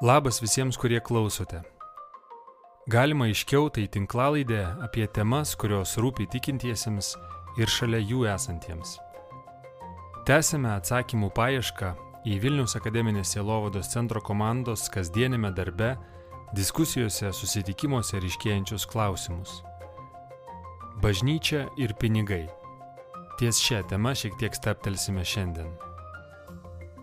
Labas visiems, kurie klausote. Galima aiškiau tai tinklalaidė apie temas, kurios rūpi tikintiesiems ir šalia jų esantiems. Tęsime atsakymų paiešką į Vilnius akademinės Sielovados centro komandos kasdienėme darbe, diskusijose, susitikimuose ryškėjančius klausimus. Bažnyčia ir pinigai. Ties šią temą šiek tiek steptelsime šiandien.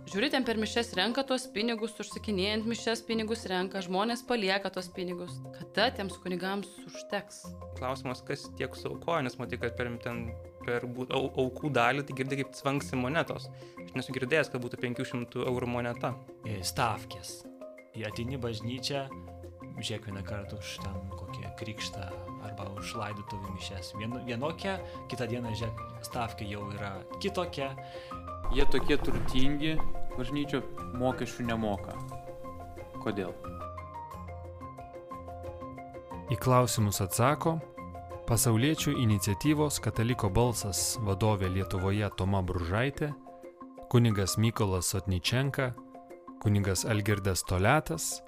Žiūri, ten per mišes renka tos pinigus, užsakinėjant mišes pinigus renka, žmonės palieka tos pinigus. Kada tiems kunigams užteks? Klausimas, kas tiek suaukoja, nes matai, kad per, ten, per au, aukų dalį tai girdi kaip cvanksi monetos. Aš nesu girdėjęs, kad būtų 500 eurų moneta. Stavkės. Į atinį bažnyčią, žiūrėk vieną kartą už ten kokią krikštą arba už laidotuvių mišes. Vien, vienokia, kitą dieną, žiūrėk, stavkė jau yra kitokia Jie tokie turtingi, bažnyčio mokesčių nemoka. Kodėl? Į klausimus atsako pasauliečių iniciatyvos Kataliko balsas vadovė Lietuvoje Toma Bružaitė, kunigas Mykolas Sotničenka, kunigas Algirdas Toletas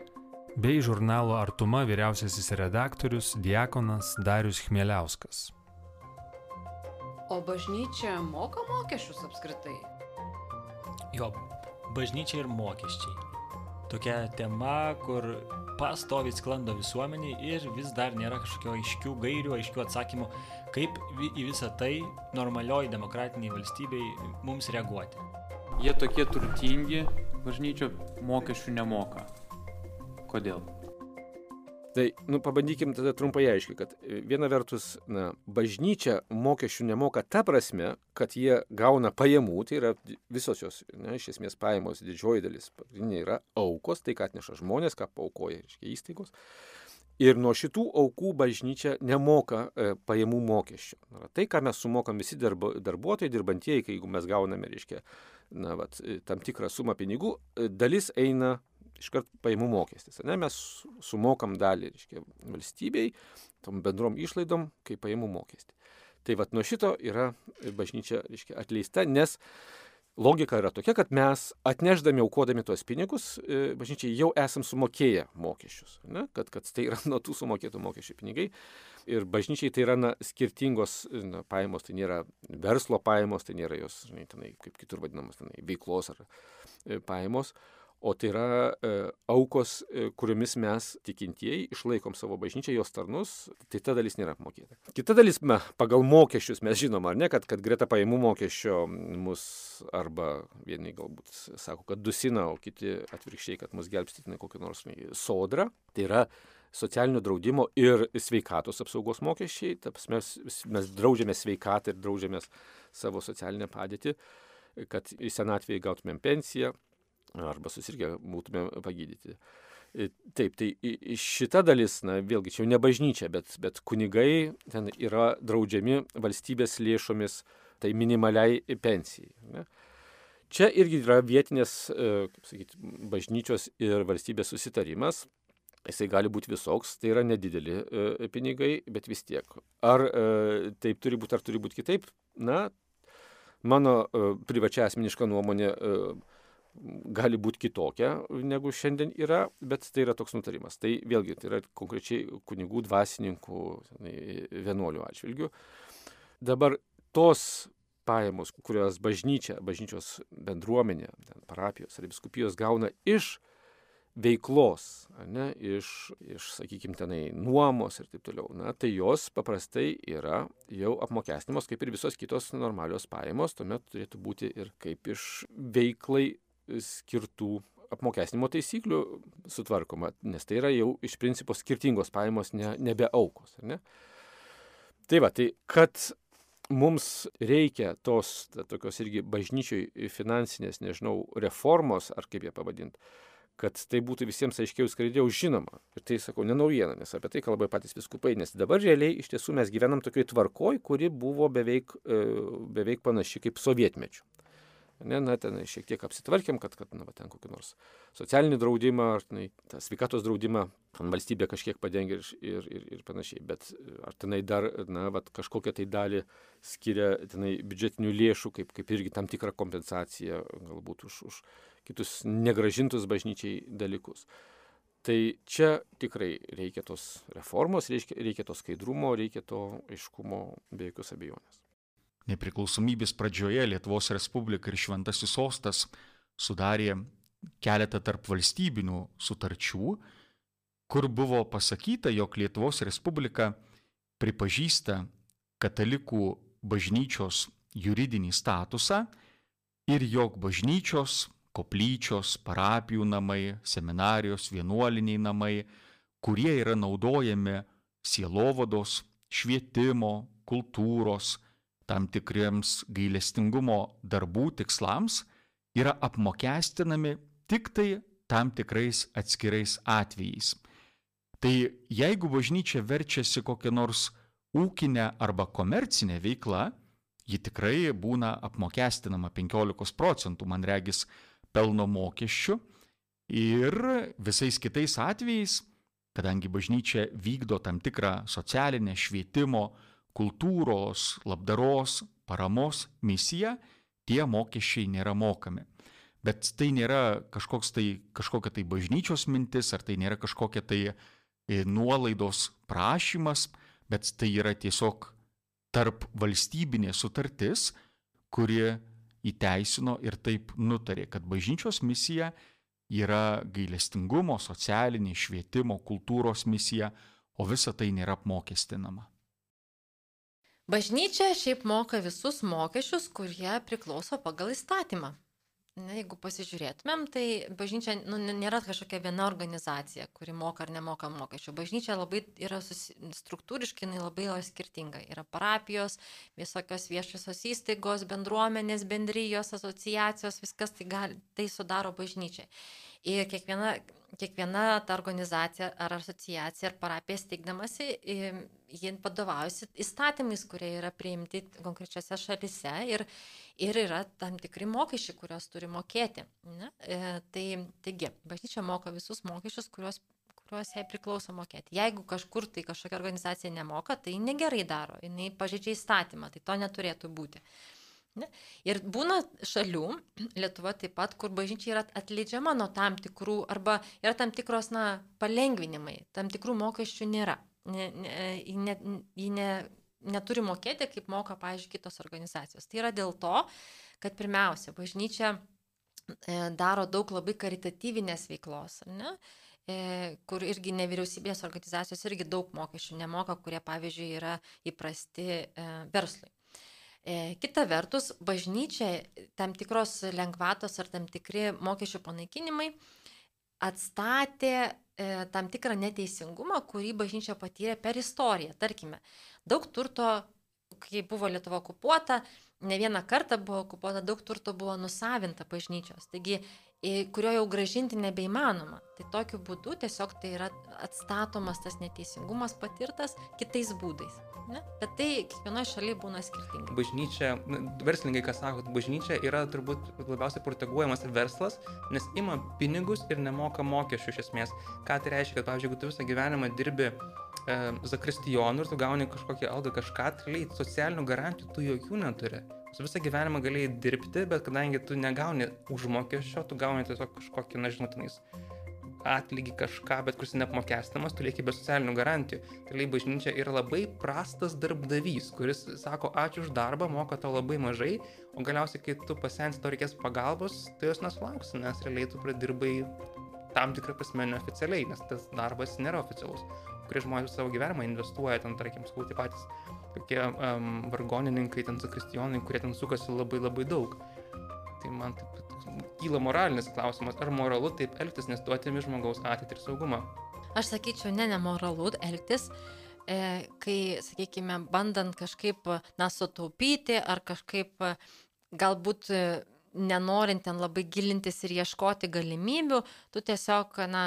bei žurnalo Artuma vyriausiasis redaktorius Diekonas Darius Chmieliauskas. O bažnyčia moka mokesčius apskritai? Jo, bažnyčia ir mokesčiai. Tokia tema, kur pastoviai sklando visuomeniai ir vis dar nėra kažkokio aiškių gairių, aiškių atsakymų, kaip į visą tai normalioj demokratiniai valstybei mums reaguoti. Jie tokie turtingi, bažnyčio mokesčių nemoka. Kodėl? Tai, nu, pabandykim tada trumpai aiškiai, kad e, viena vertus, na, bažnyčia mokesčių nemoka ta prasme, kad jie gauna pajamų, tai yra visos jos, na, iš esmės pajamos didžioji dalis, pagrindinė yra aukos, tai ką atneša žmonės, ką paukoja, reiškia, įstaigos. Ir nuo šitų aukų bažnyčia nemoka e, pajamų mokesčių. Tai, ką mes sumokam visi darbo, darbuotojai, dirbantieji, kai jeigu mes gauname, reiškia, na, vat, e, tam tikrą sumą pinigų, e, dalis eina iškart pajamų mokestis. Ne, mes sumokam dalį reiškia, valstybei, tom bendrom išlaidom, kaip pajamų mokestį. Tai vad nuo šito yra bažnyčia reiškia, atleista, nes logika yra tokia, kad mes atneždami, aukodami tuos pinigus, e, bažnyčiai jau esam sumokėję mokesčius. Ne? Kad, kad tai yra nuo tų sumokėtų mokesčių pinigai. Ir bažnyčiai tai yra na, skirtingos na, pajamos, tai nėra verslo pajamos, tai nėra jos, žinai, tenai, kaip kitur vadinamos, tenai, veiklos ar e, pajamos o tai yra e, aukos, e, kuriomis mes tikintieji išlaikom savo bažnyčią, jos tarnus, tai ta dalis nėra apmokėta. Kita dalis, me, pagal mokesčius mes žinom, ar ne, kad, kad greta pajamų mokesčio mus arba vieni galbūt sako, kad dusina, o kiti atvirkščiai, kad mus gelbstitina kokią nors sodrą. Tai yra socialinio draudimo ir sveikatos apsaugos mokesčiai, mes, mes draudžiame sveikatą ir draudžiame savo socialinę padėtį, kad į senatvėje gautumėm pensiją, arba susirgę būtume pagydyti. E, taip, tai šita dalis, na vėlgi, čia jau ne bažnyčia, bet, bet kunigai ten yra draudžiami valstybės lėšomis tai minimaliai pensijai. Ne? Čia irgi yra vietinės, e, kaip sakyti, bažnyčios ir valstybės susitarimas. Jisai gali būti visoks, tai yra nedideli e, pinigai, bet vis tiek. Ar taip turi būti, ar turi būti kitaip? Na, mano privačia asmeniška nuomonė gali būti kitokia negu šiandien yra, bet tai yra toks nutarimas. Tai vėlgi, tai yra konkrečiai kunigų, dvasininkų, vienuolių atžvilgių. Dabar tos pajamos, kurios bažnyčia, bažnyčios bendruomenė, parapijos ar biskupijos gauna iš veiklos, ne, iš, iš sakykime, tenai nuomos ir taip toliau, na, tai jos paprastai yra jau apmokestinamos kaip ir visos kitos normalios pajamos, tuomet turėtų būti ir kaip iš veiklai skirtų apmokestinimo taisyklių sutvarkoma, nes tai yra jau iš principo skirtingos pajamos, ne, nebe aukos. Ne? Tai va, tai kad mums reikia tos ta, tokios irgi bažnyčiai finansinės, nežinau, reformos, ar kaip ją pavadinti, kad tai būtų visiems aiškiau skraidžiau žinoma. Ir tai sakau, ne naujiena, nes apie tai kalba patys viskupai, nes dabar realiai iš tiesų mes gyvenam tokioj tvarkoj, kuri buvo beveik, e, beveik panaši kaip sovietmečių. Ne, na, ten šiek tiek apsitvarkėm, kad, kad na, va, ten kokį nors socialinį draudimą ar na, tą sveikatos draudimą valstybė kažkiek padengia ir, ir, ir, panašiai. Bet ar tenai dar na, va, kažkokią tai dalį skiria tenai biudžetinių lėšų, kaip, kaip irgi tam tikrą kompensaciją galbūt už, už kitus negražintus bažnyčiai dalykus. Tai čia tikrai reikia tos reformos, reikia, reikia to skaidrumo, reikia to aiškumo be jokios abejonės. Nepriklausomybės pradžioje Lietuvos Respublika ir Šventasis Sostas sudarė keletą tarp valstybinių sutarčių, kur buvo pasakyta, jog Lietuvos Respublika pripažįsta katalikų bažnyčios juridinį statusą ir jog bažnyčios, koplyčios, parapijų namai, seminarijos, vienuoliniai namai, kurie yra naudojami sielovados, švietimo, kultūros, tam tikriems gailestingumo darbų tikslams yra apmokestinami tik tai tam tikrais atskirais atvejais. Tai jeigu bažnyčia verčiasi kokią nors ūkinę arba komercinę veiklą, ji tikrai būna apmokestinama 15 procentų, man regis, pelno mokesčių ir visais kitais atvejais, kadangi bažnyčia vykdo tam tikrą socialinę švietimo, kultūros, labdaros, paramos misiją, tie mokesčiai nėra mokami. Bet tai nėra tai, kažkokia tai bažnyčios mintis, ar tai nėra kažkokia tai e, nuolaidos prašymas, bet tai yra tiesiog tarp valstybinė sutartis, kuri įteisino ir taip nutarė, kad bažnyčios misija yra gailestingumo, socialinė, švietimo, kultūros misija, o visa tai nėra apmokestinama. Bažnyčia šiaip moka visus mokesčius, kurie priklauso pagal įstatymą. Na, jeigu pasižiūrėtumėm, tai bažnyčia nu, nėra kažkokia viena organizacija, kuri moka ar nemoka mokesčių. Bažnyčia labai yra susi... struktūriškai, jinai labai yra skirtinga. Yra parapijos, visokios viešosios įstaigos, bendruomenės, bendrijos, asociacijos, viskas tai, gali, tai sudaro bažnyčiai. Ir kiekviena, kiekviena ta organizacija ar asociacija ar parapija steigdamasi, jie vadovaujasi įstatymais, kurie yra priimti konkrečiose šalise ir, ir yra tam tikri mokesčiai, kuriuos turi mokėti. Ne? E, tai, taigi, bažnyčia moka visus mokesčius, kuriuos kuriuos jai priklauso mokėti. Jeigu kažkur tai kažkokia organizacija nemoka, tai negerai daro, jinai pažeidžia įstatymą, tai to neturėtų būti. Ne? Ir būna šalių, Lietuva taip pat, kur bažnyčia yra atleidžiama nuo tam tikrų, arba yra tam tikros, na, palengvinimai, tam tikrų mokesčių nėra. Ne, ne, ji ne, neturi mokėti, kaip moka, pavyzdžiui, kitos organizacijos. Tai yra dėl to, kad pirmiausia, bažnyčia e, daro daug labai karitatyvinės veiklos, ne? E, kur irgi nevyriausybės organizacijos irgi daug mokesčių nemoka, kurie, pavyzdžiui, yra įprasti e, verslui. Kita vertus, bažnyčia tam tikros lengvatos ar tam tikri mokesčių panaikinimai atstatė tam tikrą neteisingumą, kurį bažnyčia patyrė per istoriją. Tarkime, daug turto, kai buvo Lietuva okupuota, ne vieną kartą buvo okupuota, daug turto buvo nusavinta bažnyčios. Taigi kurio jau gražinti nebeįmanoma. Tai tokiu būdu tiesiog tai yra atstatomas tas neteisingumas patirtas kitais būdais. Ne? Bet tai kiekvienoje šalyje būna skirtingai. Bažnyčia, verslininkai, kas sako, kad bažnyčia yra turbūt labiausiai proteguojamas verslas, nes ima pinigus ir nemoka mokesčių iš esmės. Ką tai reiškia, kad, pavyzdžiui, jeigu tu visą gyvenimą dirbi e, zakristijonu ir tu gauni kažkokią algą, kažką, tai socialinių garantijų tu jokių neturi. Tu visą gyvenimą galėjai dirbti, bet kadangi tu negauni užmokesčio, tu gauni tiesiog kažkokį, na žinotinais, atlygį kažką, bet kuris neapmokestamas, tu lieki be socialinių garantijų. Tai bažnyčia yra labai prastas darbdavys, kuris sako ačiū už darbą, moka tau labai mažai, o galiausiai, kai tu pasensi, tau reikės pagalbos, tai jos nesulauksi, nes realiai tu pradirbai tam tikrą prasme neoficialiai, nes tas darbas nėra oficialus. Kurie žmonės savo gyvenimą investuoja, ten, tarkim, skauti patys tokie um, vargonininkai, ten zakristijonai, kurie ten sukasi labai labai daug. Tai man taip kyla moralinis klausimas, ar moralu taip elgtis, nes tu atimi žmogaus ateitį ir saugumą. Aš sakyčiau, ne, nemoralu elgtis, e, kai, sakykime, bandant kažkaip, na, sutaupyti ar kažkaip galbūt nenorint ten labai gilintis ir ieškoti galimybių, tu tiesiog, na,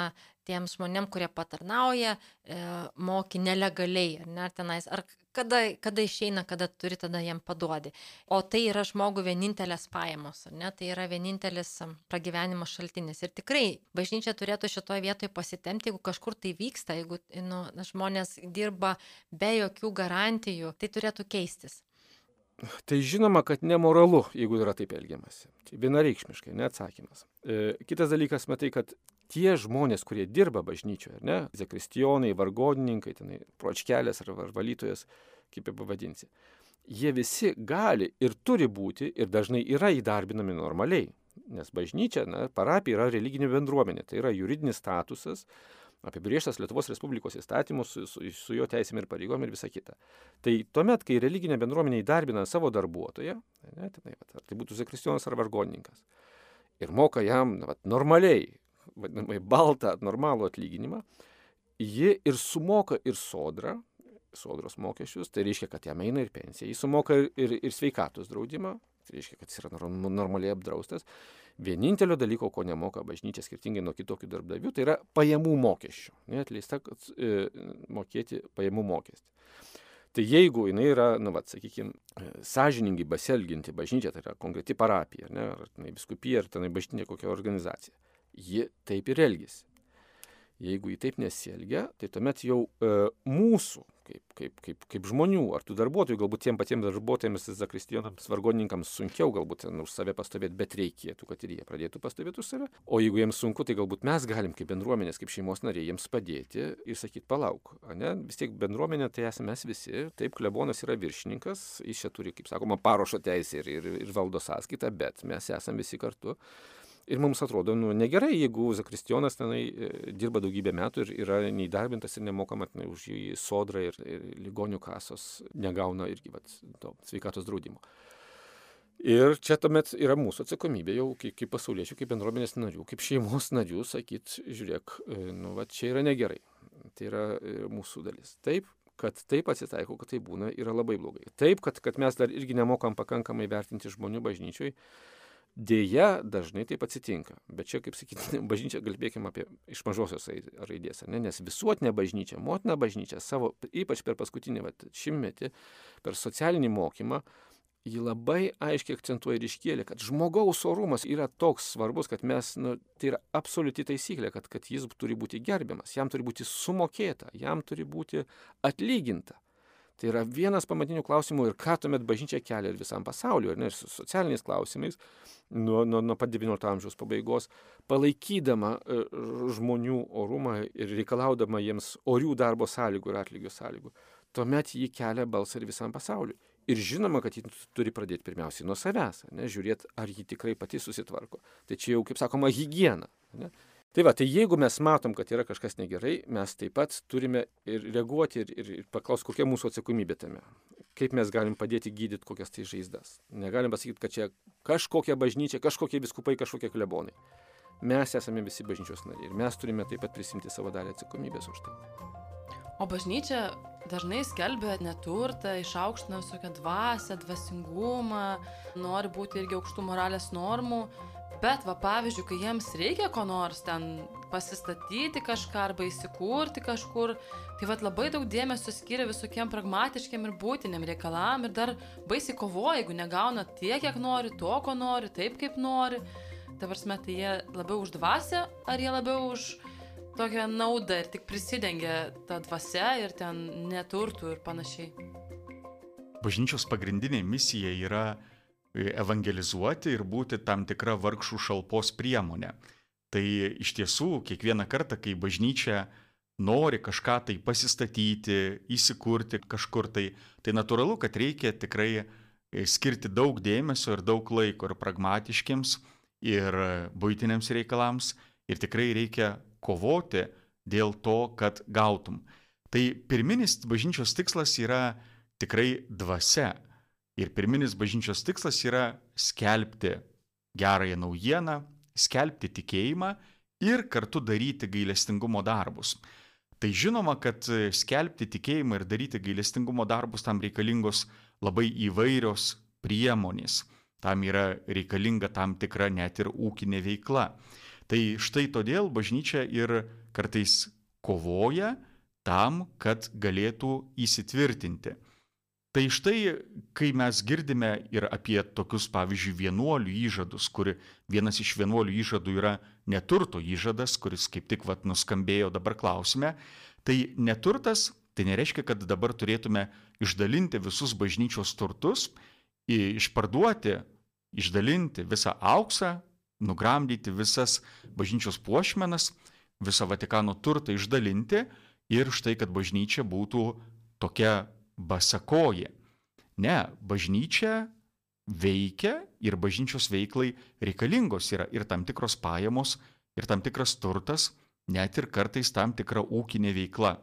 tiem žmonėm, kurie patarnauja, e, moki nelegaliai, ar ne, ar tenais, ar kada, kada išeina, kada turi, tada jiem paduodi. O tai yra žmogų vienintelės pajamos, ar ne, tai yra vienintelis pragyvenimo šaltinis. Ir tikrai bažnyčia turėtų šitoje vietoje pasitemti, jeigu kažkur tai vyksta, jeigu nu, žmonės dirba be jokių garantijų, tai turėtų keistis. Tai žinoma, kad nemoralu, jeigu yra taip elgiamasi. Tai vienareikšmiškai, neatsakymas. E, kitas dalykas, matai, kad tie žmonės, kurie dirba bažnyčioje, ne, zakristijonai, vargonininkai, tenai, pročkelės ar valytojas, kaip jie pavadinsi, jie visi gali ir turi būti ir dažnai yra įdarbinami normaliai. Nes bažnyčia, na, parapija yra religinė bendruomenė, tai yra juridinis statusas, apibrieštas Lietuvos Respublikos įstatymus su, su, su jo teisėm ir pareigom ir visa kita. Tai tuomet, kai religinė bendruomenė įdarbina savo darbuotoją, ne, tenai, vat, ar tai būtų zakristijonas ar vargonininkas, ir moka jam vat, normaliai, vadinamai baltą, normalų atlyginimą, ji ir sumoka ir sodrą, sodros mokesčius, tai reiškia, kad jam eina ir pensija, jis sumoka ir, ir, ir sveikatos draudimą, tai reiškia, kad jis yra normaliai apdraustas. Vienintelio dalyko, ko nemoka bažnyčia skirtingai nuo kitokių darbdavių, tai yra pajamų mokesčių. Neatleista e, mokėti pajamų mokestį. Tai jeigu jinai yra, na, va, sakykime, sąžiningai basielginti bažnyčia, tai yra konkreti parapija, ne, ar tai biskupija, ar tai bažnyčia kokia organizacija, ji taip ir elgesi. Jeigu jį taip nesielgia, tai tuomet jau e, mūsų, kaip, kaip, kaip, kaip žmonių, ar tų darbuotojų, galbūt tiem patiems darbuotojams, zakristijonams, vargonininkams sunkiau galbūt ten už save pastovėti, bet reikėtų, kad ir jie pradėtų pastovėti už save. O jeigu jiems sunku, tai galbūt mes galim kaip bendruomenės, kaip šeimos nariai jiems padėti ir sakyti, palauk, ne? vis tiek bendruomenė tai esame mes visi, taip, klebonas yra viršininkas, jis čia turi, kaip sakoma, parošo teisę ir, ir, ir valdo sąskaitą, bet mes esame visi kartu. Ir mums atrodo, nu, negerai, jeigu Zakristijonas tenai e, dirba daugybę metų ir yra neįdarbintas ir nemokama tenai, už jį sodrą ir, ir ligonių kasos negauna irgi vat, to sveikatos draudimo. Ir čia tuomet yra mūsų atsakomybė jau kaip, kaip pasauliečių, kaip bendruomenės narių, kaip šeimos narių sakyti, žiūrėk, e, nu, va, čia yra negerai. Tai yra e, mūsų dalis. Taip, kad taip atsitaiko, kad tai būna, yra labai blogai. Taip, kad, kad mes dar irgi nemokam pakankamai vertinti žmonių bažnyčioj, Deja, dažnai taip atsitinka. Bet čia, kaip sakyti, bažnyčia, kalbėkime apie iš mažosios raidės, ne? nes visuotinė bažnyčia, motina bažnyčia, savo, ypač per paskutinį vat, šimtmetį, per socialinį mokymą, ji labai aiškiai akcentuoja ir iškėlė, kad žmogaus orumas yra toks svarbus, kad mes, nu, tai yra absoliuti taisyklė, kad, kad jis turi būti gerbiamas, jam turi būti sumokėta, jam turi būti atlyginta. Tai yra vienas pamatinių klausimų ir ką tuomet bažnyčia kelia ir visam pasauliu, ir, ne, ir su socialiniais klausimais nuo, nuo, nuo pat XIX amžiaus pabaigos, palaikydama e, žmonių orumą ir reikalaudama jiems orių darbo sąlygų ir atlygio sąlygų. Tuomet jį kelia balsą ir visam pasauliu. Ir žinoma, kad ji turi pradėti pirmiausiai nuo savęs, ne, žiūrėti, ar ji tikrai pati susitvarko. Tai čia jau, kaip sakoma, hygiena. Ne. Tai va, tai jeigu mes matom, kad yra kažkas negerai, mes taip pat turime ir reaguoti ir, ir, paklausti, kokia mūsų atsakomybė tame. Kaip mes galim padėti gydyti kokias tai žaizdas. Negalim pasakyti, kad čia kažkokia bažnyčia, kažkokie viskupai, kažkokie klebonai. Mes esame visi bažnyčios nariai ir mes turime taip pat prisimti savo dalį atsakomybės už tai. O bažnyčia dažnai skelbia neturtą, išaukština visokią dvasę, dvasingumą, nori būti irgi aukštų moralės normų. Bet, va, pavyzdžiui, kai jiems reikia ko nors ten pasistatyti kažką arba įsikurti kažkur, tai va labai daug dėmesio skiria visokiem pragmatiškiam ir būtiniam reikalam ir dar baisiai kovoja, jeigu negauna tiek, kiek nori, to, ko nori, taip, kaip nori. Tavarsme, tai jie labiau už dvasę, ar jie labiau už tokią naudą ir tik prisidengia tą dvasę ir ten neturtų ir panašiai. Bažnyčios pagrindinė misija yra evangelizuoti ir būti tam tikra vargšų šalpos priemonė. Tai iš tiesų kiekvieną kartą, kai bažnyčia nori kažką tai pasistatyti, įsikurti kažkur tai, tai natūralu, kad reikia tikrai skirti daug dėmesio ir daug laiko ir pragmatiškiams, ir būtiniams reikalams, ir tikrai reikia kovoti dėl to, kad gautum. Tai pirminis bažnyčios tikslas yra tikrai dvasia Ir pirminis bažnyčios tikslas yra skelbti gerąją naujieną, skelbti tikėjimą ir kartu daryti gailestingumo darbus. Tai žinoma, kad skelbti tikėjimą ir daryti gailestingumo darbus tam reikalingos labai įvairios priemonės. Tam yra reikalinga tam tikra net ir ūkinė veikla. Tai štai todėl bažnyčia ir kartais kovoja tam, kad galėtų įsitvirtinti. Tai štai, kai mes girdime ir apie tokius, pavyzdžiui, vienuolių įžadus, kur vienas iš vienuolių įžadų yra neturto įžadas, kuris kaip tik vat nuskambėjo dabar klausime, tai neturtas tai nereiškia, kad dabar turėtume išdalinti visus bažnyčios turtus, išparduoti, išdalinti visą auksą, nugramdyti visas bažnyčios puošmenas, visą Vatikano turtą išdalinti ir štai, kad bažnyčia būtų tokia basakoji. Ne, bažnyčia veikia ir bažnyčios veiklai reikalingos yra ir tam tikros pajamos, ir tam tikras turtas, net ir kartais tam tikra ūkinė veikla.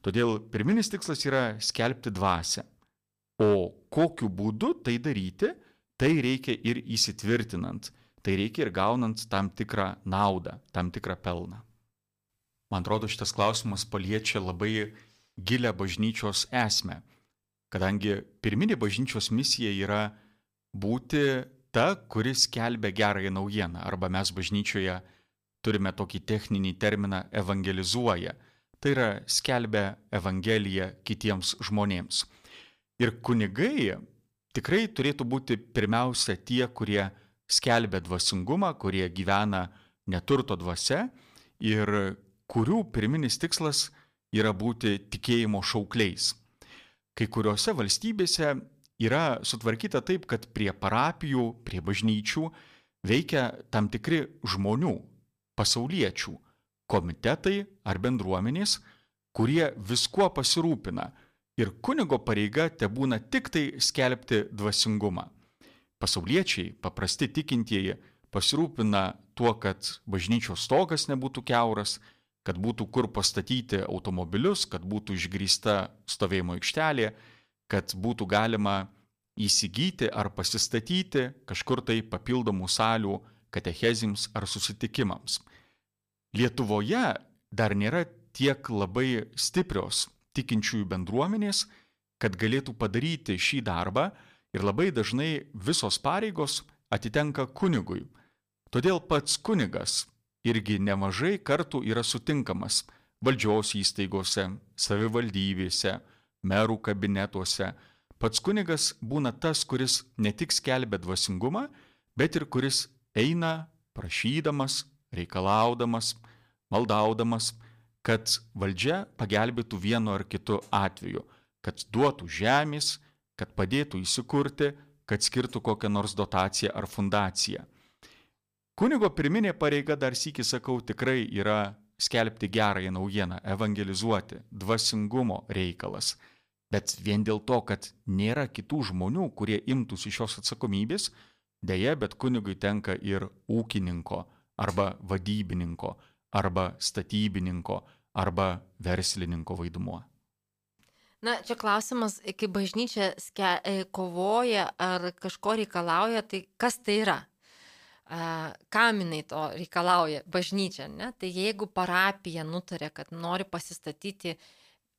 Todėl pirminis tikslas yra skelbti dvasę. O kokiu būdu tai daryti, tai reikia ir įsitvirtinant, tai reikia ir gaunant tam tikrą naudą, tam tikrą pelną. Man atrodo, šitas klausimas paliečia labai gilę bažnyčios esmę, kadangi pirminė bažnyčios misija yra būti ta, kuris kelbia gerąją naujieną, arba mes bažnyčioje turime tokį techninį terminą evangelizuoja. Tai yra skelbia Evangeliją kitiems žmonėms. Ir kunigai tikrai turėtų būti pirmiausia tie, kurie skelbia dvasingumą, kurie gyvena neturto dvasia ir kurių pirminis tikslas yra būti tikėjimo šaukliais. Kai kuriuose valstybėse yra sutvarkyta taip, kad prie parapijų, prie bažnyčių veikia tam tikri žmonių, pasauliečių, komitetai ar bendruomenės, kurie viskuo pasirūpina ir kunigo pareiga te būna tik tai skelbti dvasingumą. Pasauliečiai, paprasti tikintieji, pasirūpina tuo, kad bažnyčios stogas nebūtų keuras, kad būtų kur pastatyti automobilius, kad būtų išgrįsta stovėjimo aikštelė, kad būtų galima įsigyti ar pasistatyti kažkur tai papildomų salių katechezims ar susitikimams. Lietuvoje dar nėra tiek labai stiprios tikinčiųjų bendruomenės, kad galėtų padaryti šį darbą ir labai dažnai visos pareigos atitenka kunigui. Todėl pats kunigas irgi nemažai kartų yra sutinkamas valdžios įstaigose, savivaldybėse, merų kabinetuose. Pats kunigas būna tas, kuris ne tik skelbia dvasingumą, bet ir kuris eina prašydamas, reikalaudamas, maldaudamas, kad valdžia pagelbėtų vienu ar kitu atveju, kad duotų žemės, kad padėtų įsikurti, kad skirtų kokią nors dotaciją ar fundaciją. Kunigo pirminė pareiga, dar sįki sakau, tikrai yra skelbti gerąją naujieną, evangelizuoti, dvasingumo reikalas. Bet vien dėl to, kad nėra kitų žmonių, kurie imtųsi šios atsakomybės, dėja, bet kunigui tenka ir ūkininko, arba vadybininko, arba statybininko, arba verslininko vaidmuo. Na, čia klausimas, kai bažnyčia ske, kovoja ar kažko reikalauja, tai kas tai yra? Kam jinai to reikalauja bažnyčia, ne? Tai jeigu parapija nutarė, kad nori pasistatyti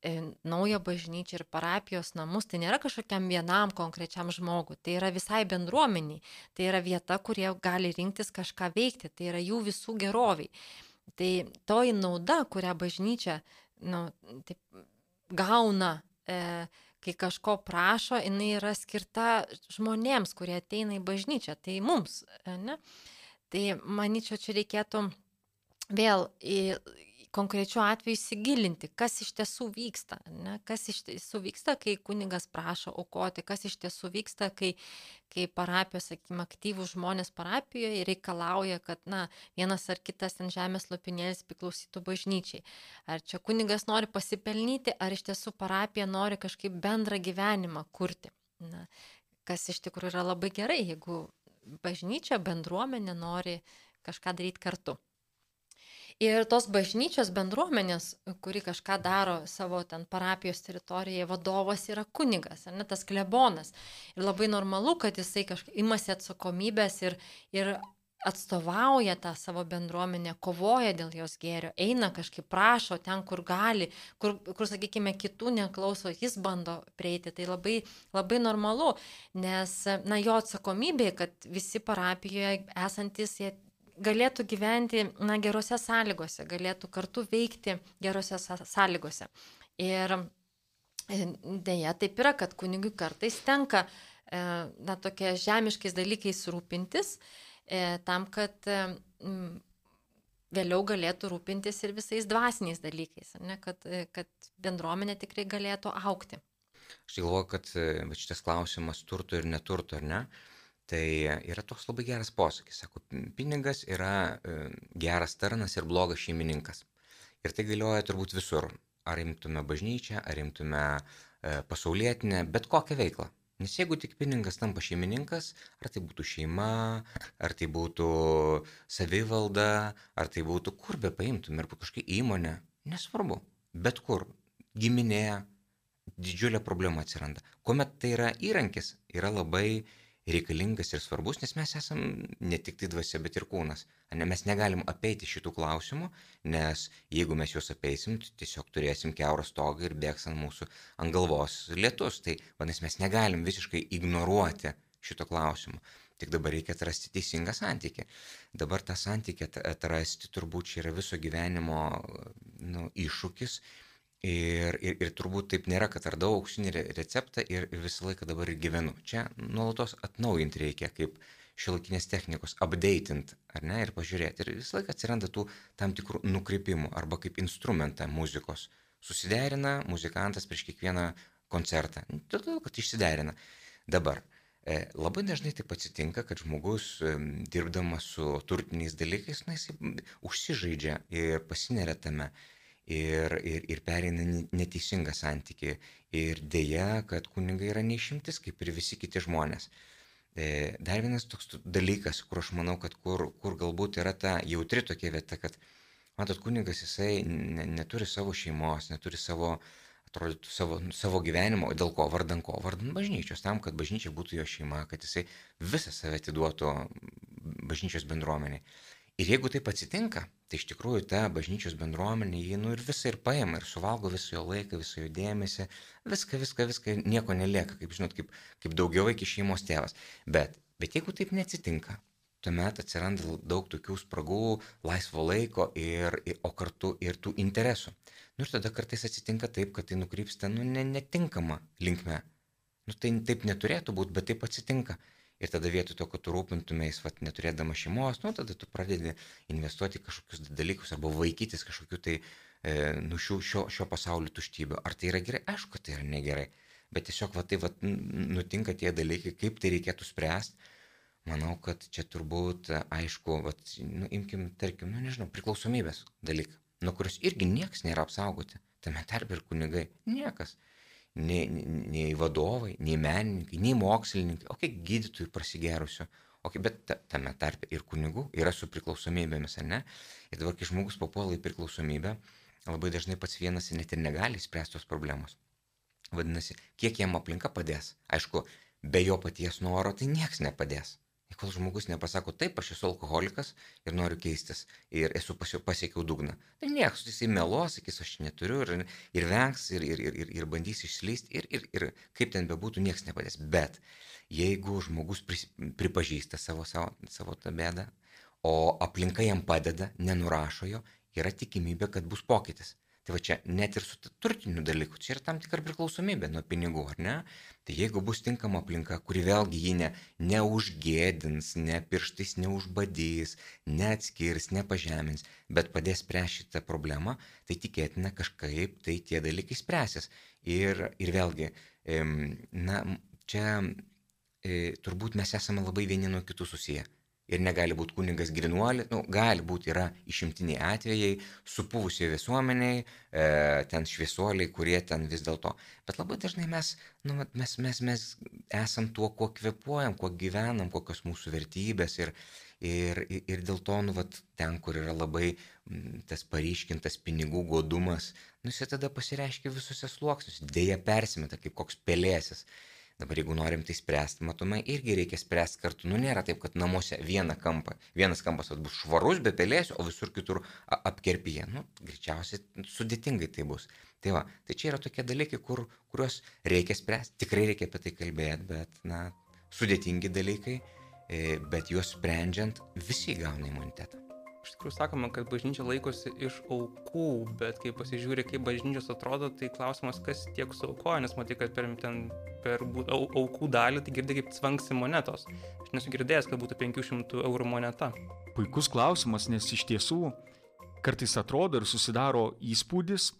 E, naują bažnyčią ir parapijos namus, tai nėra kažkokiam vienam konkrečiam žmogui, tai yra visai bendruomeniai, tai yra vieta, kurie gali rinktis kažką veikti, tai yra jų visų geroviai. Tai toji nauda, kurią bažnyčia nu, taip, gauna, e, kai kažko prašo, jinai yra skirta žmonėms, kurie ateina į bažnyčią, tai mums. Ne? Tai manyčiau, čia reikėtų vėl į, konkrečiu atveju įsigilinti, kas iš tiesų vyksta, ne? kas iš tiesų vyksta, kai kunigas prašo aukoti, kas iš tiesų vyksta, kai, kai parapijos, sakykime, aktyvūs žmonės parapijoje reikalauja, kad na, vienas ar kitas ant žemės lopinėlis priklausytų bažnyčiai. Ar čia kunigas nori pasipelnyti, ar iš tiesų parapija nori kažkaip bendrą gyvenimą kurti. Na, kas iš tikrųjų yra labai gerai, jeigu bažnyčia, bendruomenė nori kažką daryti kartu. Ir tos bažnyčios bendruomenės, kuri kažką daro savo ten parapijos teritorijoje, vadovas yra kunigas, ar ne tas klebonas. Ir labai normalu, kad jisai kažkaip imasi atsakomybės ir, ir atstovauja tą savo bendruomenę, kovoja dėl jos gėrio, eina kažkaip prašo ten, kur gali, kur, kur sakykime, kitų neklauso, jis bando prieiti. Tai labai, labai normalu, nes, na, jo atsakomybė, kad visi parapijoje esantis, jie galėtų gyventi na, gerose sąlygose, galėtų kartu veikti gerose sąlygose. Ir e, dėja taip yra, kad kunigui kartais tenka e, na, tokie žemiškais dalykais rūpintis, e, tam, kad vėliau galėtų rūpintis ir visais dvasiniais dalykais, ne, kad, kad bendruomenė tikrai galėtų aukti. Aš galvoju, kad šitas klausimas turto ir neturto, ar ne, Tai yra toks labai geras posakis, sako, pinigas yra e, geras tarnas ir blogas šeimininkas. Ir tai galioja turbūt visur. Ar imtume bažnyčią, ar imtume e, pasaulietinę, bet kokią veiklą. Nes jeigu tik pinigas tampa šeimininkas, ar tai būtų šeima, ar tai būtų savivalda, ar tai būtų kur be paimtum ir kažkokia įmonė, nesvarbu, bet kur, giminė, didžiulė problema atsiranda. Kuomet tai yra įrankis, yra labai reikalingas ir svarbus, nes mes esam ne tik tai dvasia, bet ir kūnas. Ne, mes negalim apeiti šitų klausimų, nes jeigu mes juos apeisim, tai tiesiog turėsim keurą stogą ir bėgs ant mūsų ant galvos lietus. Tai vadinasi, mes negalim visiškai ignoruoti šito klausimo. Tik dabar reikia atrasti teisingą santykį. Dabar tą santykį atrasti turbūt čia yra viso gyvenimo nu, iššūkis Ir, ir, ir turbūt taip nėra, kad radau auksinį receptą ir visą laiką dabar ir gyvenu. Čia nuolatos atnaujinti reikia, kaip šiolaikinės technikos, updatint, ar ne, ir pažiūrėti. Ir visą laiką atsiranda tų tam tikrų nukreipimų arba kaip instrumentą muzikos. Susiderina muzikantas prieš kiekvieną koncertą. Todėl, kad išsiderina. Dabar. E, labai dažnai taip atsitinka, kad žmogus e, dirbdamas su turtiniais dalykais, na, jis užsižaidžia ir pasineria tame ir, ir, ir pereina neteisingą santykį. Ir dėja, kad kunigai yra neišimtis, kaip ir visi kiti žmonės. E, dar vienas toks dalykas, kur aš manau, kad kur, kur galbūt yra ta jautri tokia vieta, kad, matot, kunigas jisai ne, neturi savo šeimos, neturi savo, atrodytų, savo, savo gyvenimo, dėl ko, vardan ko, vardan bažnyčios, tam, kad bažnyčia būtų jo šeima, kad jisai visą save atiduotų bažnyčios bendruomeniai. Ir jeigu taip atsitinka, tai iš tikrųjų ta bažnyčios bendruomenė, jį nu ir visą ir paima, ir suvalgo visą jo laiką, visą jo dėmesį, viską, viską, viską, nieko nelieka, kaip žinot, kaip, kaip daugiau iki šeimos tėvas. Bet, bet jeigu taip neatsitinka, tuomet atsiranda daug tokių spragų, laisvo laiko, ir, ir, o kartu ir tų interesų. Nu ir tada kartais atsitinka taip, kad tai nukrypsta, nu, ne, netinkama linkme. Nu tai taip neturėtų būti, bet taip atsitinka. Ir tada vietoj to, kad tu rūpintumės, vat, neturėdama šeimos, nu, tada tu pradedi investuoti kažkokius dalykus arba vaikytis kažkokiu tai, e, nu, šio, šio, šio pasaulio tuštybių. Ar tai yra gerai? Aišku, kad tai yra negerai. Bet tiesiog, va, tai, va, nutinka tie dalykai, kaip tai reikėtų spręsti. Manau, kad čia turbūt, aišku, va, nu, imkim, tarkim, nu, nežinau, priklausomybės dalyką, nuo kurios irgi niekas nėra apsaugoti. Tame tarp ir kunigai. Niekas nei, nei vadovai, nei menininkai, nei mokslininkai, o kiek gydytojų prasigerusių, o kiek, bet tame tarpe ir kunigų yra su priklausomybėmis, ar ne? Ir dabar, kai žmogus papuola į priklausomybę, labai dažnai pats vienas net ir negali spręsti tos problemos. Vadinasi, kiek jam aplinka padės. Aišku, be jo paties noro tai nieks nepadės kol žmogus nepasako, taip, aš esu alkoholikas ir noriu keistis ir esu pasiekiau dugną. Tai nieks, jisai melos, sakys, aš neturiu ir, ir vengs ir, ir, ir, ir, bandys išslysti ir, ir, ir kaip ten bebūtų, nieks nepadės. Bet jeigu žmogus pris, pripažįsta savo, savo, savo tą bėdą, o aplinka jam padeda, nenurašo jo, yra tikimybė, kad bus pokytis. Tai va čia net ir su turtiniu dalyku, čia yra tam tikra priklausomybė nuo pinigų, ar ne? Tai jeigu bus tinkama aplinka, kuri vėlgi jį ne, neužgėdins, ne pirštais neužbadys, neatskirs, nepažemins, bet padės spręsti šitą problemą, tai tikėtina kažkaip tai tie dalykai spręsis. Ir, ir vėlgi, na, čia e, turbūt mes esame labai vieni nuo kitų susiję ir negali būti kunigas grinuolis, nu, gali būti, yra išimtiniai atvejai, supuvusiai visuomeniai, e, ten šviesuoliai, kurie ten vis dėlto. Bet labai dažnai mes, nu, mes, mes, mes esam tuo, kuo kvepuojam, kuo gyvenam, kokios mūsų vertybės ir, ir, ir dėl to, nu, vat, ten, kur yra labai m, tas paryškintas pinigų godumas, nu, jis tada pasireiškia visuose sluoksniuose, dėja persimeta kaip koks pelėsis. Dabar jeigu norim tai spręsti, matome, irgi reikia spręsti kartu. Nu, nėra taip, kad namuose vieną kampą, vienas kampas bus švarus, be pelėsių, o visur kitur apkerpyje. Nu, greičiausiai sudėtingai tai bus. Tai va, tai čia yra tokie dalykai, kur, kuriuos reikia spręsti, tikrai reikia apie tai kalbėti, bet, na, sudėtingi dalykai, e, bet juos sprendžiant visi gauna imunitetą. Iš tikrųjų sakoma, kad bažnyčia laikosi iš aukų, bet kai pasižiūri, kaip bažnyčios atrodo, tai klausimas, kas tiek suaukoja, nes matai, kad per, ten, per au, aukų dalį tai girdi kaip cvanksi monetos. Aš nesu girdėjęs, kad būtų 500 eurų moneta. Puikus klausimas, nes iš tiesų kartais atrodo ir susidaro įspūdis,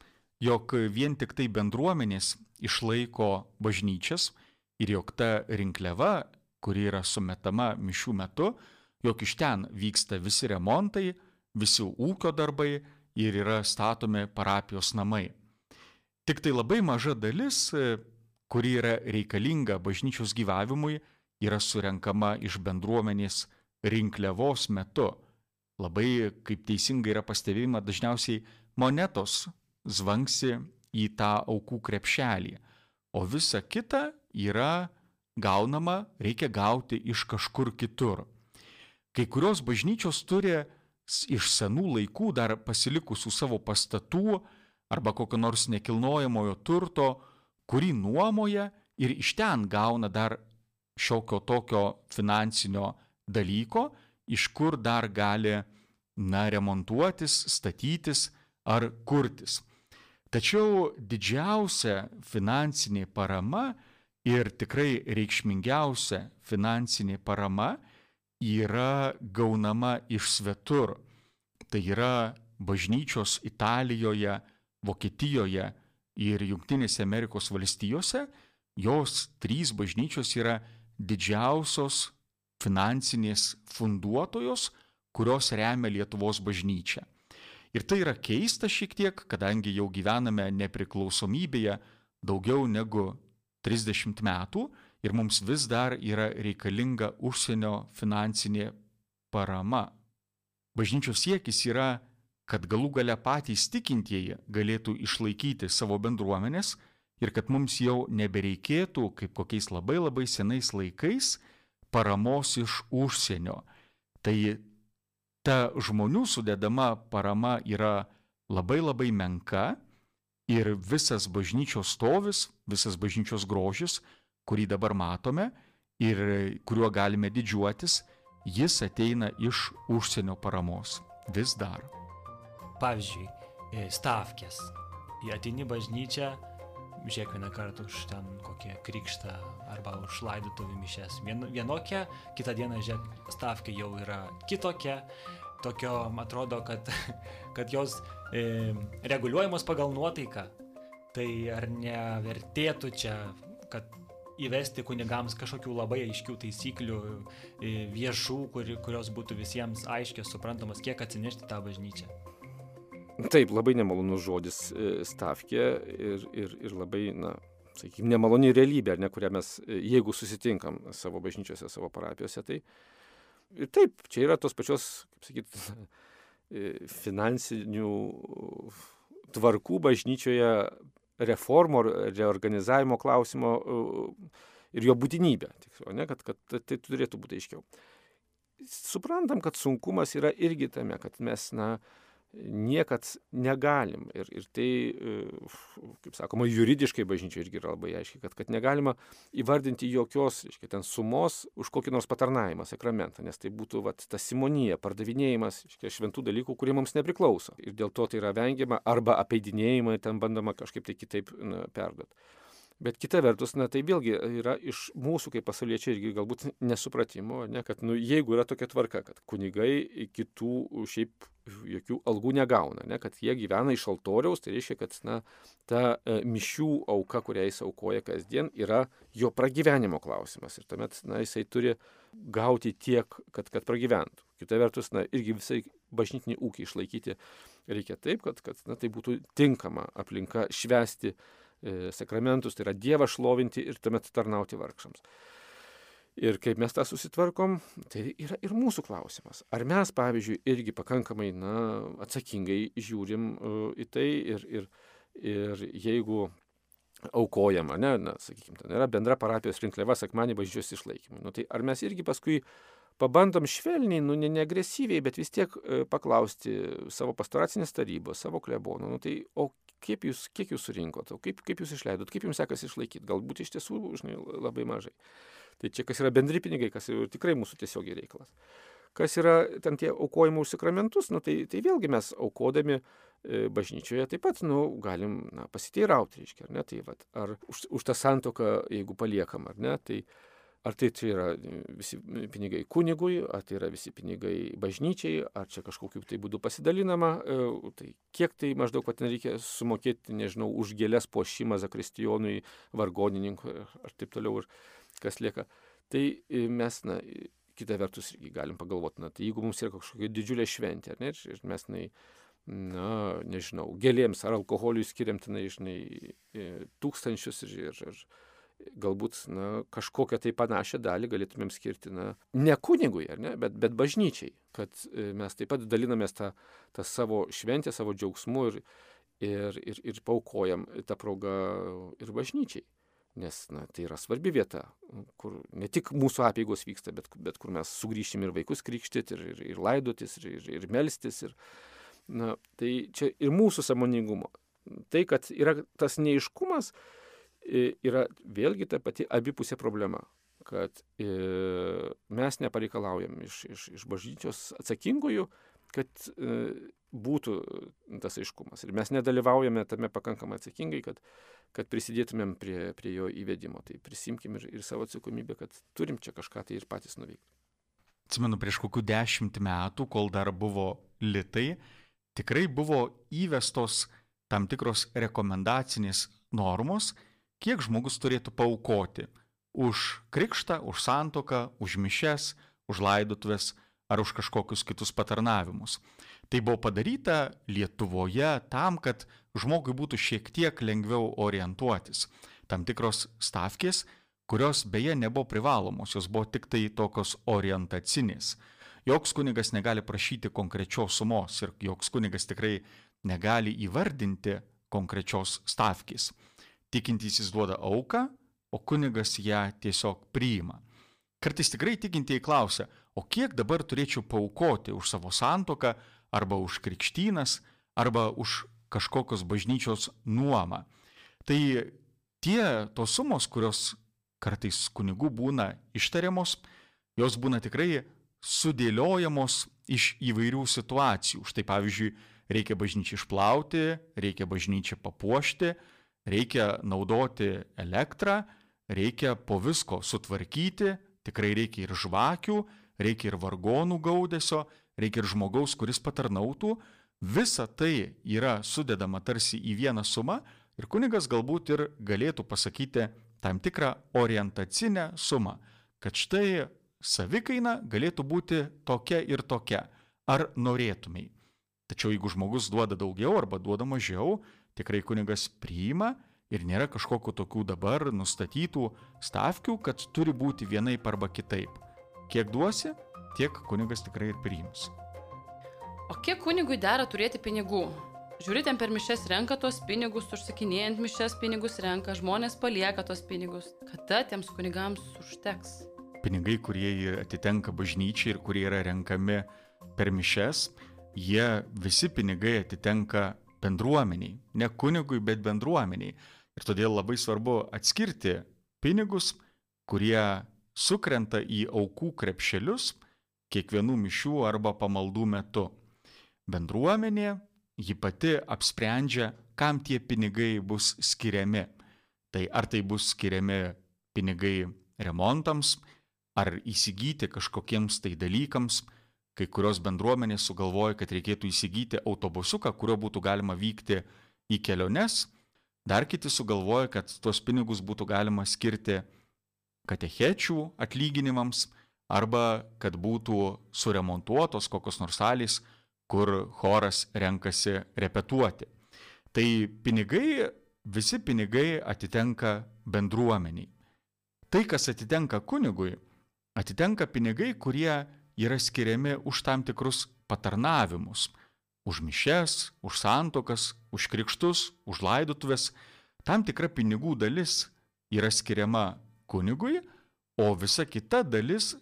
jog vien tik tai bendruomenės išlaiko bažnyčias ir jog ta rinkliava kuri yra sumetama mišių metu, jog iš ten vyksta visi remontai, visi ūkio darbai ir yra statomi parapijos namai. Tik tai labai maža dalis, kuri yra reikalinga bažnyčios gyvavimui, yra surenkama iš bendruomenės rinkliavos metu. Labai, kaip teisingai yra pastebėjama, dažniausiai monetos zvanksi į tą aukų krepšelį, o visa kita yra gaunama, reikia gauti iš kažkur kitur. Kai kurios bažnyčios turi iš senų laikų dar pasilikusių savo pastatų arba kokio nors nekilnojamojo turto, kurį nuomoja ir iš ten gauna dar šiokio tokio finansinio dalyko, iš kur dar gali, na, remontuotis, statytis ar kurtis. Tačiau didžiausia finansinė parama ir tikrai reikšmingiausia finansinė parama yra gaunama iš svetur. Tai yra bažnyčios Italijoje, Vokietijoje ir Junktinėse Amerikos valstijose. Jos trys bažnyčios yra didžiausios finansinės funduotojos, kurios remia Lietuvos bažnyčią. Ir tai yra keista šiek tiek, kadangi jau gyvename nepriklausomybėje daugiau negu 30 metų ir mums vis dar yra reikalinga užsienio finansinė parama. Bažnyčios siekis yra, kad galų gale patys tikintieji galėtų išlaikyti savo bendruomenės ir kad mums jau nebereikėtų, kaip kokiais labai labai senais laikais, paramos iš užsienio. Tai ta žmonių sudedama parama yra labai labai menka ir visas bažnyčios stovis, visas bažnyčios grožis, kurį dabar matome ir kuriuo galime didžiuotis, jis ateina iš užsienio paramos. Vis dar. Pavyzdžiui, e, stavkės. Į ateini bažnyčią, žiūrėk vieną kartą už ten kokią krikštą arba už laidotuvių mišes. Vien, vienokia, kitą dieną, žiūrėk, stavkė jau yra kitokia. Tokio, atrodo, kad, kad jos e, reguliuojamos pagal nuotaiką. Tai ar nevertėtų čia, kad įvesti kunigams kažkokių labai aiškių taisyklių, e, viešų, kur, kurios būtų visiems aiškios, suprantamas, kiek atsinešti tą bažnyčią. Taip, labai nemalonus žodis e, stavkė ir, ir, ir labai, na, sakykime, nemaloni realybė, ne, kurią mes, e, jeigu susitinkam savo bažnyčiose, savo parapijose, tai ir taip, čia yra tos pačios, kaip sakyt, finansinių tvarkų bažnyčioje reformų ar reorganizavimo klausimo ir jo būtinybę, tiksliau, ne, kad, kad tai turėtų būti aiškiau. Suprantam, kad sunkumas yra irgi tame, kad mes, na, niekad negalim. Ir, ir tai, e, kaip sakoma, juridiškai bažnyčia irgi yra labai aiškiai, kad, kad negalima įvardinti jokios, reiškia, ten sumos už kokį nors patarnavimą, sakramentą, nes tai būtų vat, ta simonija, pardavinėjimas reiškia, šventų dalykų, kurie mums nepriklauso. Ir dėl to tai yra vengiama arba apeidinėjimai, ten bandoma kažkaip tai kitaip na, perduoti. Bet kita vertus, na tai vėlgi yra iš mūsų kaip pasauliečiai irgi galbūt nesupratimo, ne, kad nu, jeigu yra tokia tvarka, kad kunigai kitų šiaip jokių algų negauna, ne, kad jie gyvena iš altoriaus, tai reiškia, kad na, ta e, mišių auka, kurią jis aukoja kasdien, yra jo pragyvenimo klausimas. Ir tuomet na, jisai turi gauti tiek, kad, kad pragyventų. Kita vertus, na, irgi visai bažnytinį ūkį išlaikyti reikia taip, kad, kad na, tai būtų tinkama aplinka švesti E, sakramentus, tai yra Dievą šlovinti ir tuomet tarnauti vargšams. Ir kaip mes tą susitvarkom, tai yra ir mūsų klausimas. Ar mes, pavyzdžiui, irgi pakankamai na, atsakingai žiūrim uh, į tai ir, ir, ir jeigu aukojama, ne, na, sakykime, ten yra bendra parapijos rinkliava sakmanį bažnyčios išlaikymui. Nu, tai ar mes irgi paskui pabandom švelniai, nu, ne, ne agresyviai, bet vis tiek e, paklausti savo pastoracinės tarybos, savo klebonų, nu, tai o kaip jūs, kiek jūs surinkot, kaip, kaip jūs išleidot, kaip jums sekasi išlaikyti, galbūt iš tiesų žinai, labai mažai. Tai čia kas yra bendri pinigai, kas yra tikrai mūsų tiesiogiai reikalas. Kas yra ten tie aukojimų už sakramentus, nu, tai, tai vėlgi mes aukodami e, bažnyčioje taip pat nu, galim na, pasiteirauti, reiškia, ar ne, tai vat, ar už, už tą santoką, jeigu paliekam, ar ne, tai Ar tai čia yra visi pinigai kunigui, ar tai yra visi pinigai bažnyčiai, ar čia kažkokiu tai būdu pasidalinama, e, tai kiek tai maždaug, kad nereikia sumokėti, nežinau, už gėlės pošimą zakristijonui, vargonininkui ar taip toliau, ir kas lieka. Tai e, mes, na, kita vertus irgi galim pagalvoti, na, tai jeigu mums yra kažkokia didžiulė šventė, ne, ir mes, na, na, nežinau, gėlėms ar alkoholiui skiriam, tenai, žinai, e, tūkstančius ir, ir, ir galbūt, na, kažkokią tai panašią dalį galėtumėm skirti, na, ne kunigui, ar ne, bet, bet bažnyčiai, kad e, mes taip pat dalinamės tą, tą savo šventę, savo džiaugsmu ir, ir, ir, ir paukojam tą progą ir bažnyčiai. Nes na, tai yra svarbi vieta, kur ne tik mūsų apėgos vyksta, bet, bet kur mes sugrįšim ir vaikus krikštyti, ir, ir, ir laidotis, ir, ir, ir melstis. Ir, na, tai čia ir mūsų samoningumo. Tai, kad yra tas neiškumas, yra vėlgi ta pati abipusė problema kad mes nepareikalaujam iš, iš, iš bažnyčios atsakingųjų, kad būtų tas aiškumas. Ir mes nedalyvaujame tame pakankamai atsakingai, kad, kad prisidėtumėm prie, prie jo įvedimo. Tai prisimkim ir, ir savo atsakomybę, kad turim čia kažką tai ir patys nuveikti. Atsimenu, prieš kokių dešimt metų, kol dar buvo litai, tikrai buvo įvestos tam tikros rekomendacinės normos, kiek žmogus turėtų paukoti už krikštą, už santoką, už mišes, už laidotuvės ar už kažkokius kitus patarnavimus. Tai buvo padaryta Lietuvoje tam, kad žmogui būtų šiek tiek lengviau orientuotis. Tam tikros stavkės, kurios beje nebuvo privalomos, jos buvo tik tai tokios orientacinės. Joks kunigas negali prašyti konkrečios sumos ir joks kunigas tikrai negali įvardinti konkrečios stavkės. Tikintysis duoda auką, o kunigas ją tiesiog priima. Kartais tikrai tikintieji klausia, o kiek dabar turėčiau paukoti už savo santoką, arba už krikštynas, arba už kažkokios bažnyčios nuomą. Tai tie tos sumos, kurios kartais kunigų būna ištariamos, jos būna tikrai sudėliojamos iš įvairių situacijų. Štai pavyzdžiui, reikia bažnyčią išplauti, reikia bažnyčią papuošti, reikia naudoti elektrą, reikia po visko sutvarkyti, tikrai reikia ir žvakių, reikia ir vargonų gaudesio, reikia ir žmogaus, kuris patarnautų, visa tai yra sudedama tarsi į vieną sumą ir kunigas galbūt ir galėtų pasakyti tam tikrą orientacinę sumą, kad štai savikaina galėtų būti tokia ir tokia, ar norėtumai. Tačiau jeigu žmogus duoda daugiau arba duoda mažiau, tikrai kunigas priima ir nėra kažkokiu tokių dabar nustatytų stavkių, kad turi būti vienaip arba kitaip. Kiek duosi, tiek kunigas tikrai ir priims. O kiek kunigui dera turėti pinigų? Žiūri, ten per mišes renka tos pinigus, užsakinėjant mišes pinigus renka, žmonės palieka tos pinigus. Kada tiems kunigams užteks? Pinigai, kurie atitenka bažnyčiai ir kurie yra renkami per mišes, jie visi pinigai atitenka bendruomeniai. Ne kunigui, bet bendruomeniai. Ir todėl labai svarbu atskirti pinigus, kurie sukrenta į aukų krepšelius kiekvienų mišių arba pamaldų metu. Bendruomenė, ji pati apsprendžia, kam tie pinigai bus skiriami. Tai ar tai bus skiriami pinigai remontams, ar įsigyti kažkokiems tai dalykams. Kai kurios bendruomenės sugalvoja, kad reikėtų įsigyti autobusuką, kuriuo būtų galima vykti į keliones. Dar kiti sugalvoja, kad tuos pinigus būtų galima skirti katechečių atlyginimams arba kad būtų suremontuotos kokios nors salės, kur choras renkasi repetuoti. Tai pinigai, visi pinigai atitenka bendruomeniai. Tai, kas atitenka kunigui, atitenka pinigai, kurie yra skiriami už tam tikrus patarnavimus - už mišes, už santokas, už krikštus, už laidotuvės. Tam tikra pinigų dalis yra skiriama kunigui, o visa kita dalis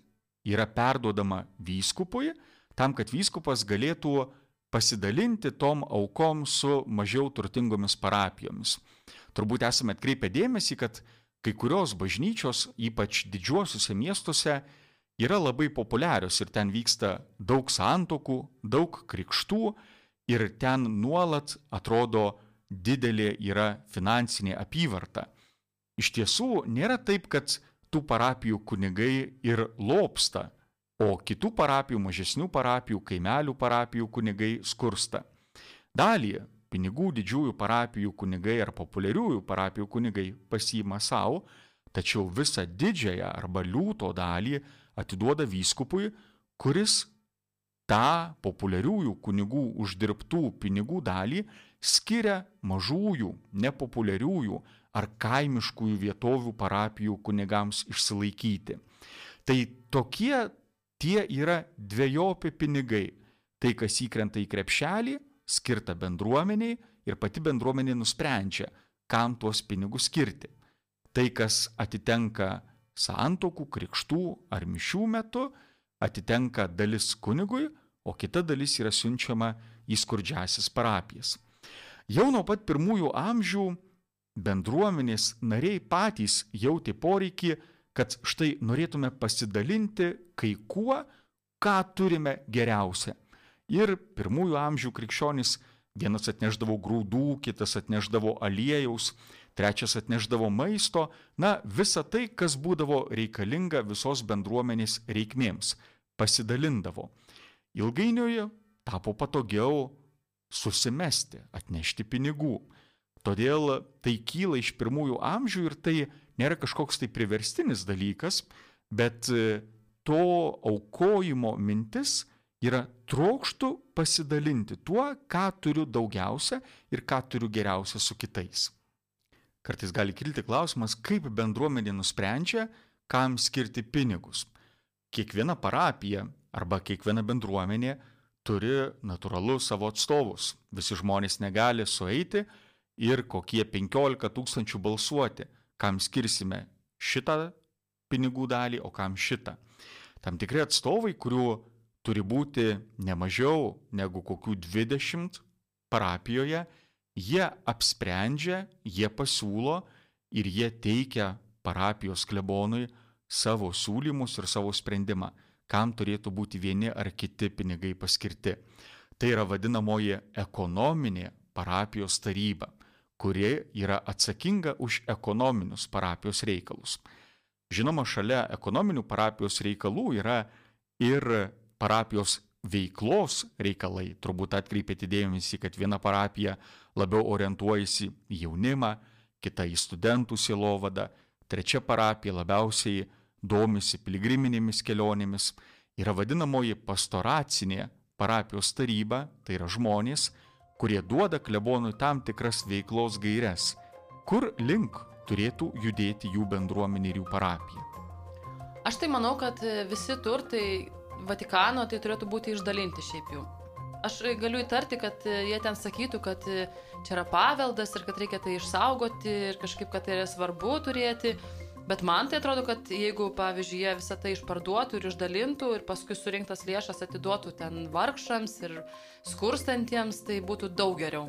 yra perduodama vyskupui, tam, kad vyskupas galėtų pasidalinti tom aukom su mažiau turtingomis parapijomis. Turbūt esame atkreipę dėmesį, kad kai kurios bažnyčios, ypač didžiuosiuose miestuose, yra labai populiarios ir ten vyksta daug santokų, daug krikštų ir ten nuolat atrodo didelė yra finansinė apyvarta. Iš tiesų nėra taip, kad tų parapijų kunigai ir lopsta, o kitų parapijų, mažesnių parapijų, kaimelių parapijų kunigai skursta. Dalį pinigų didžiųjų parapijų kunigai ar populiariųjų parapijų kunigai pasiima savo, tačiau visą didžiąją arba liūto dalį atiduoda vyskupui, kuris tą populiariųjų kunigų uždirbtų pinigų dalį skiria mažųjų, nepopuliariųjų ar kaimiškųjų vietovių parapijų kunigams išsilaikyti. Tai tokie tie yra dviejopi pinigai. Tai, kas įkrenta į krepšelį, skirta bendruomeniai ir pati bendruomenė nusprendžia, kam tuos pinigus skirti. Tai, kas atitenka santokų, krikštų ar mišių metu, atitenka dalis kunigui, o kita dalis yra siunčiama į skurdžiasis parapijas. Jau nuo pat pirmųjų amžių bendruomenės nariai patys jautė poreikį, kad štai norėtume pasidalinti kai kuo, ką turime geriausia. Ir pirmųjų amžių krikščionys vienas atneždavo grūdų, kitas atneždavo aliejaus, trečias atneždavo maisto, na visa tai, kas būdavo reikalinga visos bendruomenės reikmėms, pasidalindavo. Ilgainiui tapo patogiau susimesti, atnešti pinigų. Todėl tai kyla iš pirmųjų amžių ir tai nėra kažkoks tai priverstinis dalykas, bet to aukojimo mintis yra trokštų pasidalinti tuo, ką turiu daugiausia ir ką turiu geriausia su kitais. Kartais gali kilti klausimas, kaip bendruomenė nusprendžia, kam skirti pinigus. Kiekviena parapija arba kiekviena bendruomenė turi natūralu savo atstovus. Visi žmonės negali sueiti ir kokie 15 tūkstančių balsuoti, kam skirsime šitą pinigų dalį, o kam šitą. Tam tikri atstovai, kurių turi būti ne mažiau negu kokių 20 parapijoje, Jie apsprendžia, jie pasiūlo ir jie teikia parapijos klebonui savo siūlymus ir savo sprendimą, kam turėtų būti vieni ar kiti pinigai paskirti. Tai yra vadinamoji ekonominė parapijos taryba, kuri yra atsakinga už ekonominius parapijos reikalus. Žinoma, šalia ekonominių parapijos reikalų yra ir parapijos veiklos reikalai. Turbūt atkreipėte dėmesį, kad viena parapija labiau orientuojasi į jaunimą, kita į studentų silovadą, trečia parapija labiausiai domisi piligriminėmis kelionėmis. Yra vadinamoji pastoracinė parapijos taryba, tai yra žmonės, kurie duoda klebonui tam tikras veiklos gairias, kur link turėtų judėti jų bendruomenė ir jų parapija. Aš tai manau, kad visi turtai Vatikano tai turėtų būti išdalinti šiaip jau. Aš galiu įtarti, kad jie ten sakytų, kad čia yra paveldas ir kad reikia tai išsaugoti ir kažkaip, kad tai yra svarbu turėti. Bet man tai atrodo, kad jeigu, pavyzdžiui, jie visą tai išparduotų ir išdalintų ir paskui surinktas lėšas atiduotų ten vargšams ir skurstantiems, tai būtų daug geriau.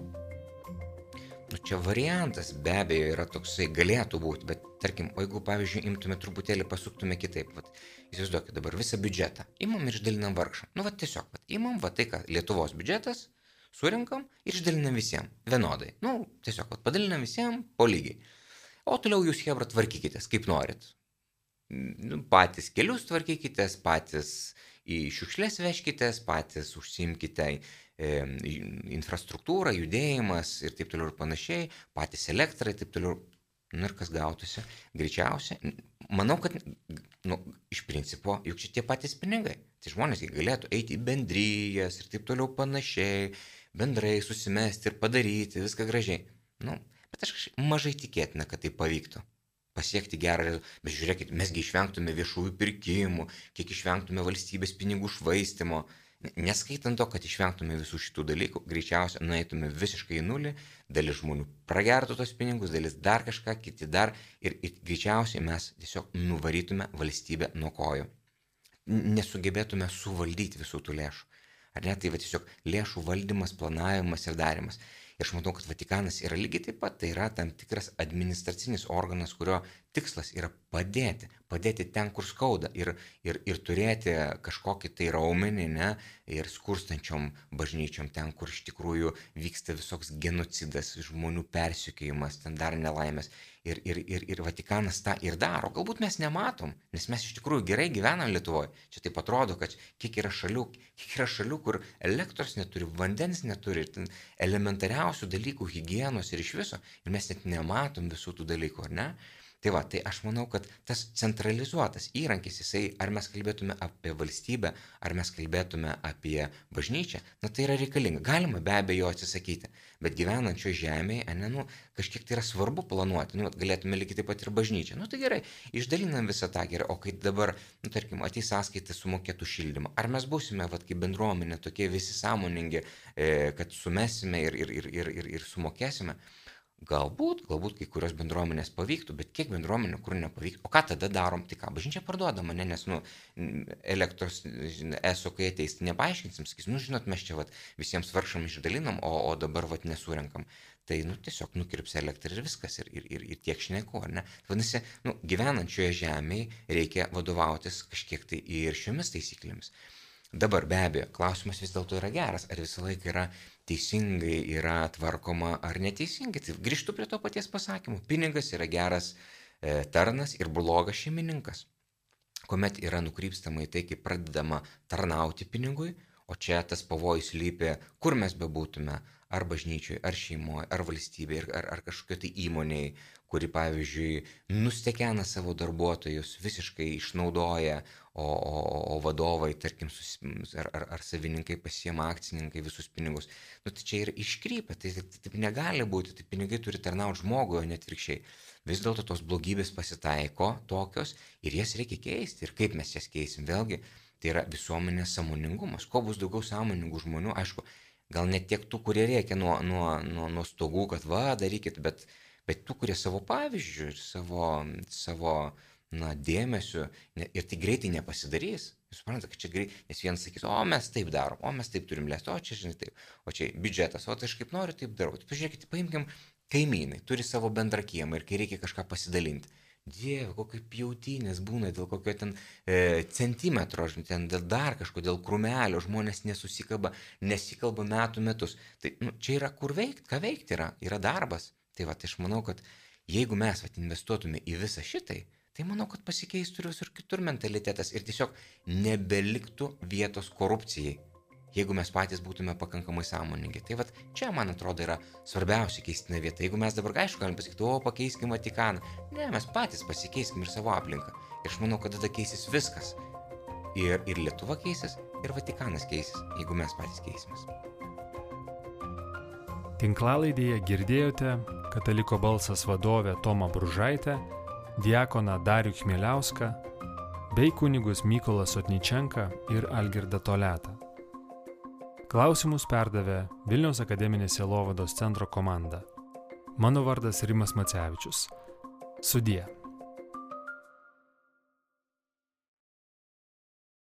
Nu, čia variantas be abejo yra toksai, galėtų būti, bet tarkim, o jeigu, pavyzdžiui, imtume truputėlį, pasuktume kitaip, vat, įsivaizduokit dabar visą biudžetą, imam ir išdalinam vargšam. Nu, va tiesiog, vat, imam, va tai, ką Lietuvos biudžetas, surinkam ir išdalinam visiems vienodai. Nu, tiesiog, vat, padalinam visiems po lygiai. O toliau jūs, Hebra, tvarkykitės, kaip norit. Nu, patys kelius tvarkykitės, patys į šiukšlės veškitės, patys užsimkite infrastruktūrą, judėjimas ir taip toliau ir panašiai, patys elektrą ir taip toliau. Nu ir kas gautųsi? Greičiausiai, manau, kad, nu, iš principo, juk čia tie patys pinigai. Tai žmonės galėtų eiti į bendryjas ir taip toliau panašiai, bendrai susimesti ir padaryti viską gražiai. Nu, bet aš mažai tikėtina, kad tai pavyktų pasiekti gerą, bet žiūrėkit, mesgi išvengtume viešųjų pirkimų, kiek išvengtume valstybės pinigų švaistimo, neskaitant to, kad išvengtume visų šitų dalykų, greičiausiai nueitume visiškai į nulį, dalis žmonių pragertų tos pinigus, dalis dar kažką, kiti dar ir, ir greičiausiai mes tiesiog nuvarytume valstybę nuo kojų. Nesugebėtume suvaldyti visų tų lėšų. Ar ne, tai va tiesiog lėšų valdymas, planavimas ir darimas. Ir aš matau, kad Vatikanas yra lygiai taip pat, tai yra tam tikras administracinis organas, kurio tikslas yra padėti, padėti ten, kur skauda ir, ir, ir turėti kažkokį tai raumenį, ne, ir skurstančiom bažnyčiom ten, kur iš tikrųjų vyksta visoks genocidas, žmonių persikėjimas, ten dar nelaimės. Ir, ir, ir, ir Vatikanas tą ir daro. Galbūt mes nematom, nes mes iš tikrųjų gerai gyvenam Lietuvoje. Čia taip atrodo, kad kiek yra šalių, kiek yra šalių kur elektros neturi, vandens neturi, elementariausių dalykų, hygienos ir iš viso. Ir mes net nematom visų tų dalykų, ar ne? Tai va, tai aš manau, kad tas centralizuotas įrankis, jisai, ar mes kalbėtume apie valstybę, ar mes kalbėtume apie bažnyčią, na tai yra reikalinga. Galima be abejo atsisakyti, bet gyvenančio žemėje, ne, nu, kažkiek tai yra svarbu planuoti, nu, galėtume lygiai taip pat ir bažnyčią. Nu tai gerai, išdalinam visą tą gerai, o kai dabar, nu, tarkim, ateis sąskaita sumokėtų šildymą, ar mes būsime, vad, kaip bendruomenė, tokie visi sąmoningi, e, kad sumesime ir, ir, ir, ir, ir, ir sumokėsime. Galbūt, galbūt kai kurios bendruomenės pavyktų, bet kiek bendruomenių, kur nepavyktų. O ką tada darom? Tai ką, bažnyčia parduoda mane, nes, nu, elektros eso, kai ateis, tai nepaaiškinsim, sakys, nu, žinot, mes čia vat, visiems vargšam išdalinam, o, o dabar vat nesurenkam. Tai, nu, tiesiog nukirps elektrą ir viskas, ir, ir, ir, ir tiek šneku, ar ne? Vadinasi, nu, gyvenančioje žemėje reikia vadovautis kažkiek tai ir šiomis taisyklėmis. Dabar be abejo, klausimas vis dėlto yra geras, ar visą laiką yra teisingai yra tvarkoma ar neteisingai. Tai grįžtu prie to paties pasakymo. Pinigas yra geras e, tarnas ir blogas šeimininkas. Kuomet yra nukrypstama į tai, kaip pradedama tarnauti pinigui, o čia tas pavojus lypi, kur mes bebūtume, ar bažnyčiui, ar šeimoje, ar valstybėje, ar, ar kažkokio tai įmonėje, kuri, pavyzdžiui, nustekena savo darbuotojus, visiškai išnaudoja, o, o, o vadovai, tarkim, sus, ar, ar, ar savininkai pasiema akcininkai visus pinigus. Nu, tai čia yra iškrypę, tai taip tai, tai negali būti, tai pinigai turi tarnauti žmogui, o net virkščiai. Vis dėlto tos blogybės pasitaiko tokios ir jas reikia keisti. Ir kaip mes jas keisim, vėlgi, tai yra visuomenės samoningumas. Kuo bus daugiau sąmoningų žmonių, aišku, gal net tiek tų, kurie reikia nuo, nuo, nuo, nuo stogų, kad va, darykit, bet bet tų, kurie savo pavyzdžių ir savo, savo na, dėmesiu, ne, ir tai greitai nepasidarys. Jūs suprantate, kad čia greitai, nes vienas sakys, o mes taip darom, o mes taip turim lėsti, o čia, žinai, taip, o čia biudžetas, o tai aš kaip noriu, taip darau. Tai pažiūrėkite, paimkim kaimynai, turi savo bendrą kiemą ir kai reikia kažką pasidalinti. Dieve, kokio pjautinės būna dėl kokio ten e, centimetro, ten dėl dar kažko, dėl krumelio, žmonės nesusikaba, nesikalba metų metus. Tai nu, čia yra kur veikti, ką veikti yra, yra darbas. Tai va, tai aš manau, kad jeigu mes vat, investuotume į visą šitai, tai manau, kad pasikeistų ir visur kitur mentalitetas ir tiesiog nebeliktų vietos korupcijai, jeigu mes patys būtume pakankamai sąmoningi. Tai vat čia, man atrodo, yra svarbiausia keistina vieta. Jeigu mes dabar, aišku, galim pasakyti, o pakeiskime Vatikaną. Ne, mes patys pasikeiskim ir savo aplinką. Ir aš manau, kad tada keisis viskas. Ir, ir Lietuva keisis, ir Vatikanas keisis, jeigu mes patys keisimės. Tinklalaidėje girdėjote kataliko balsas vadovę Tomą Bružaitę, diakoną Darių Chmieliauską bei kunigus Mykolą Sotničenką ir Algirdą Toletą. Klausimus perdavė Vilniaus akademinės Jelovados centro komanda. Mano vardas Rimas Macevičius. Sudie.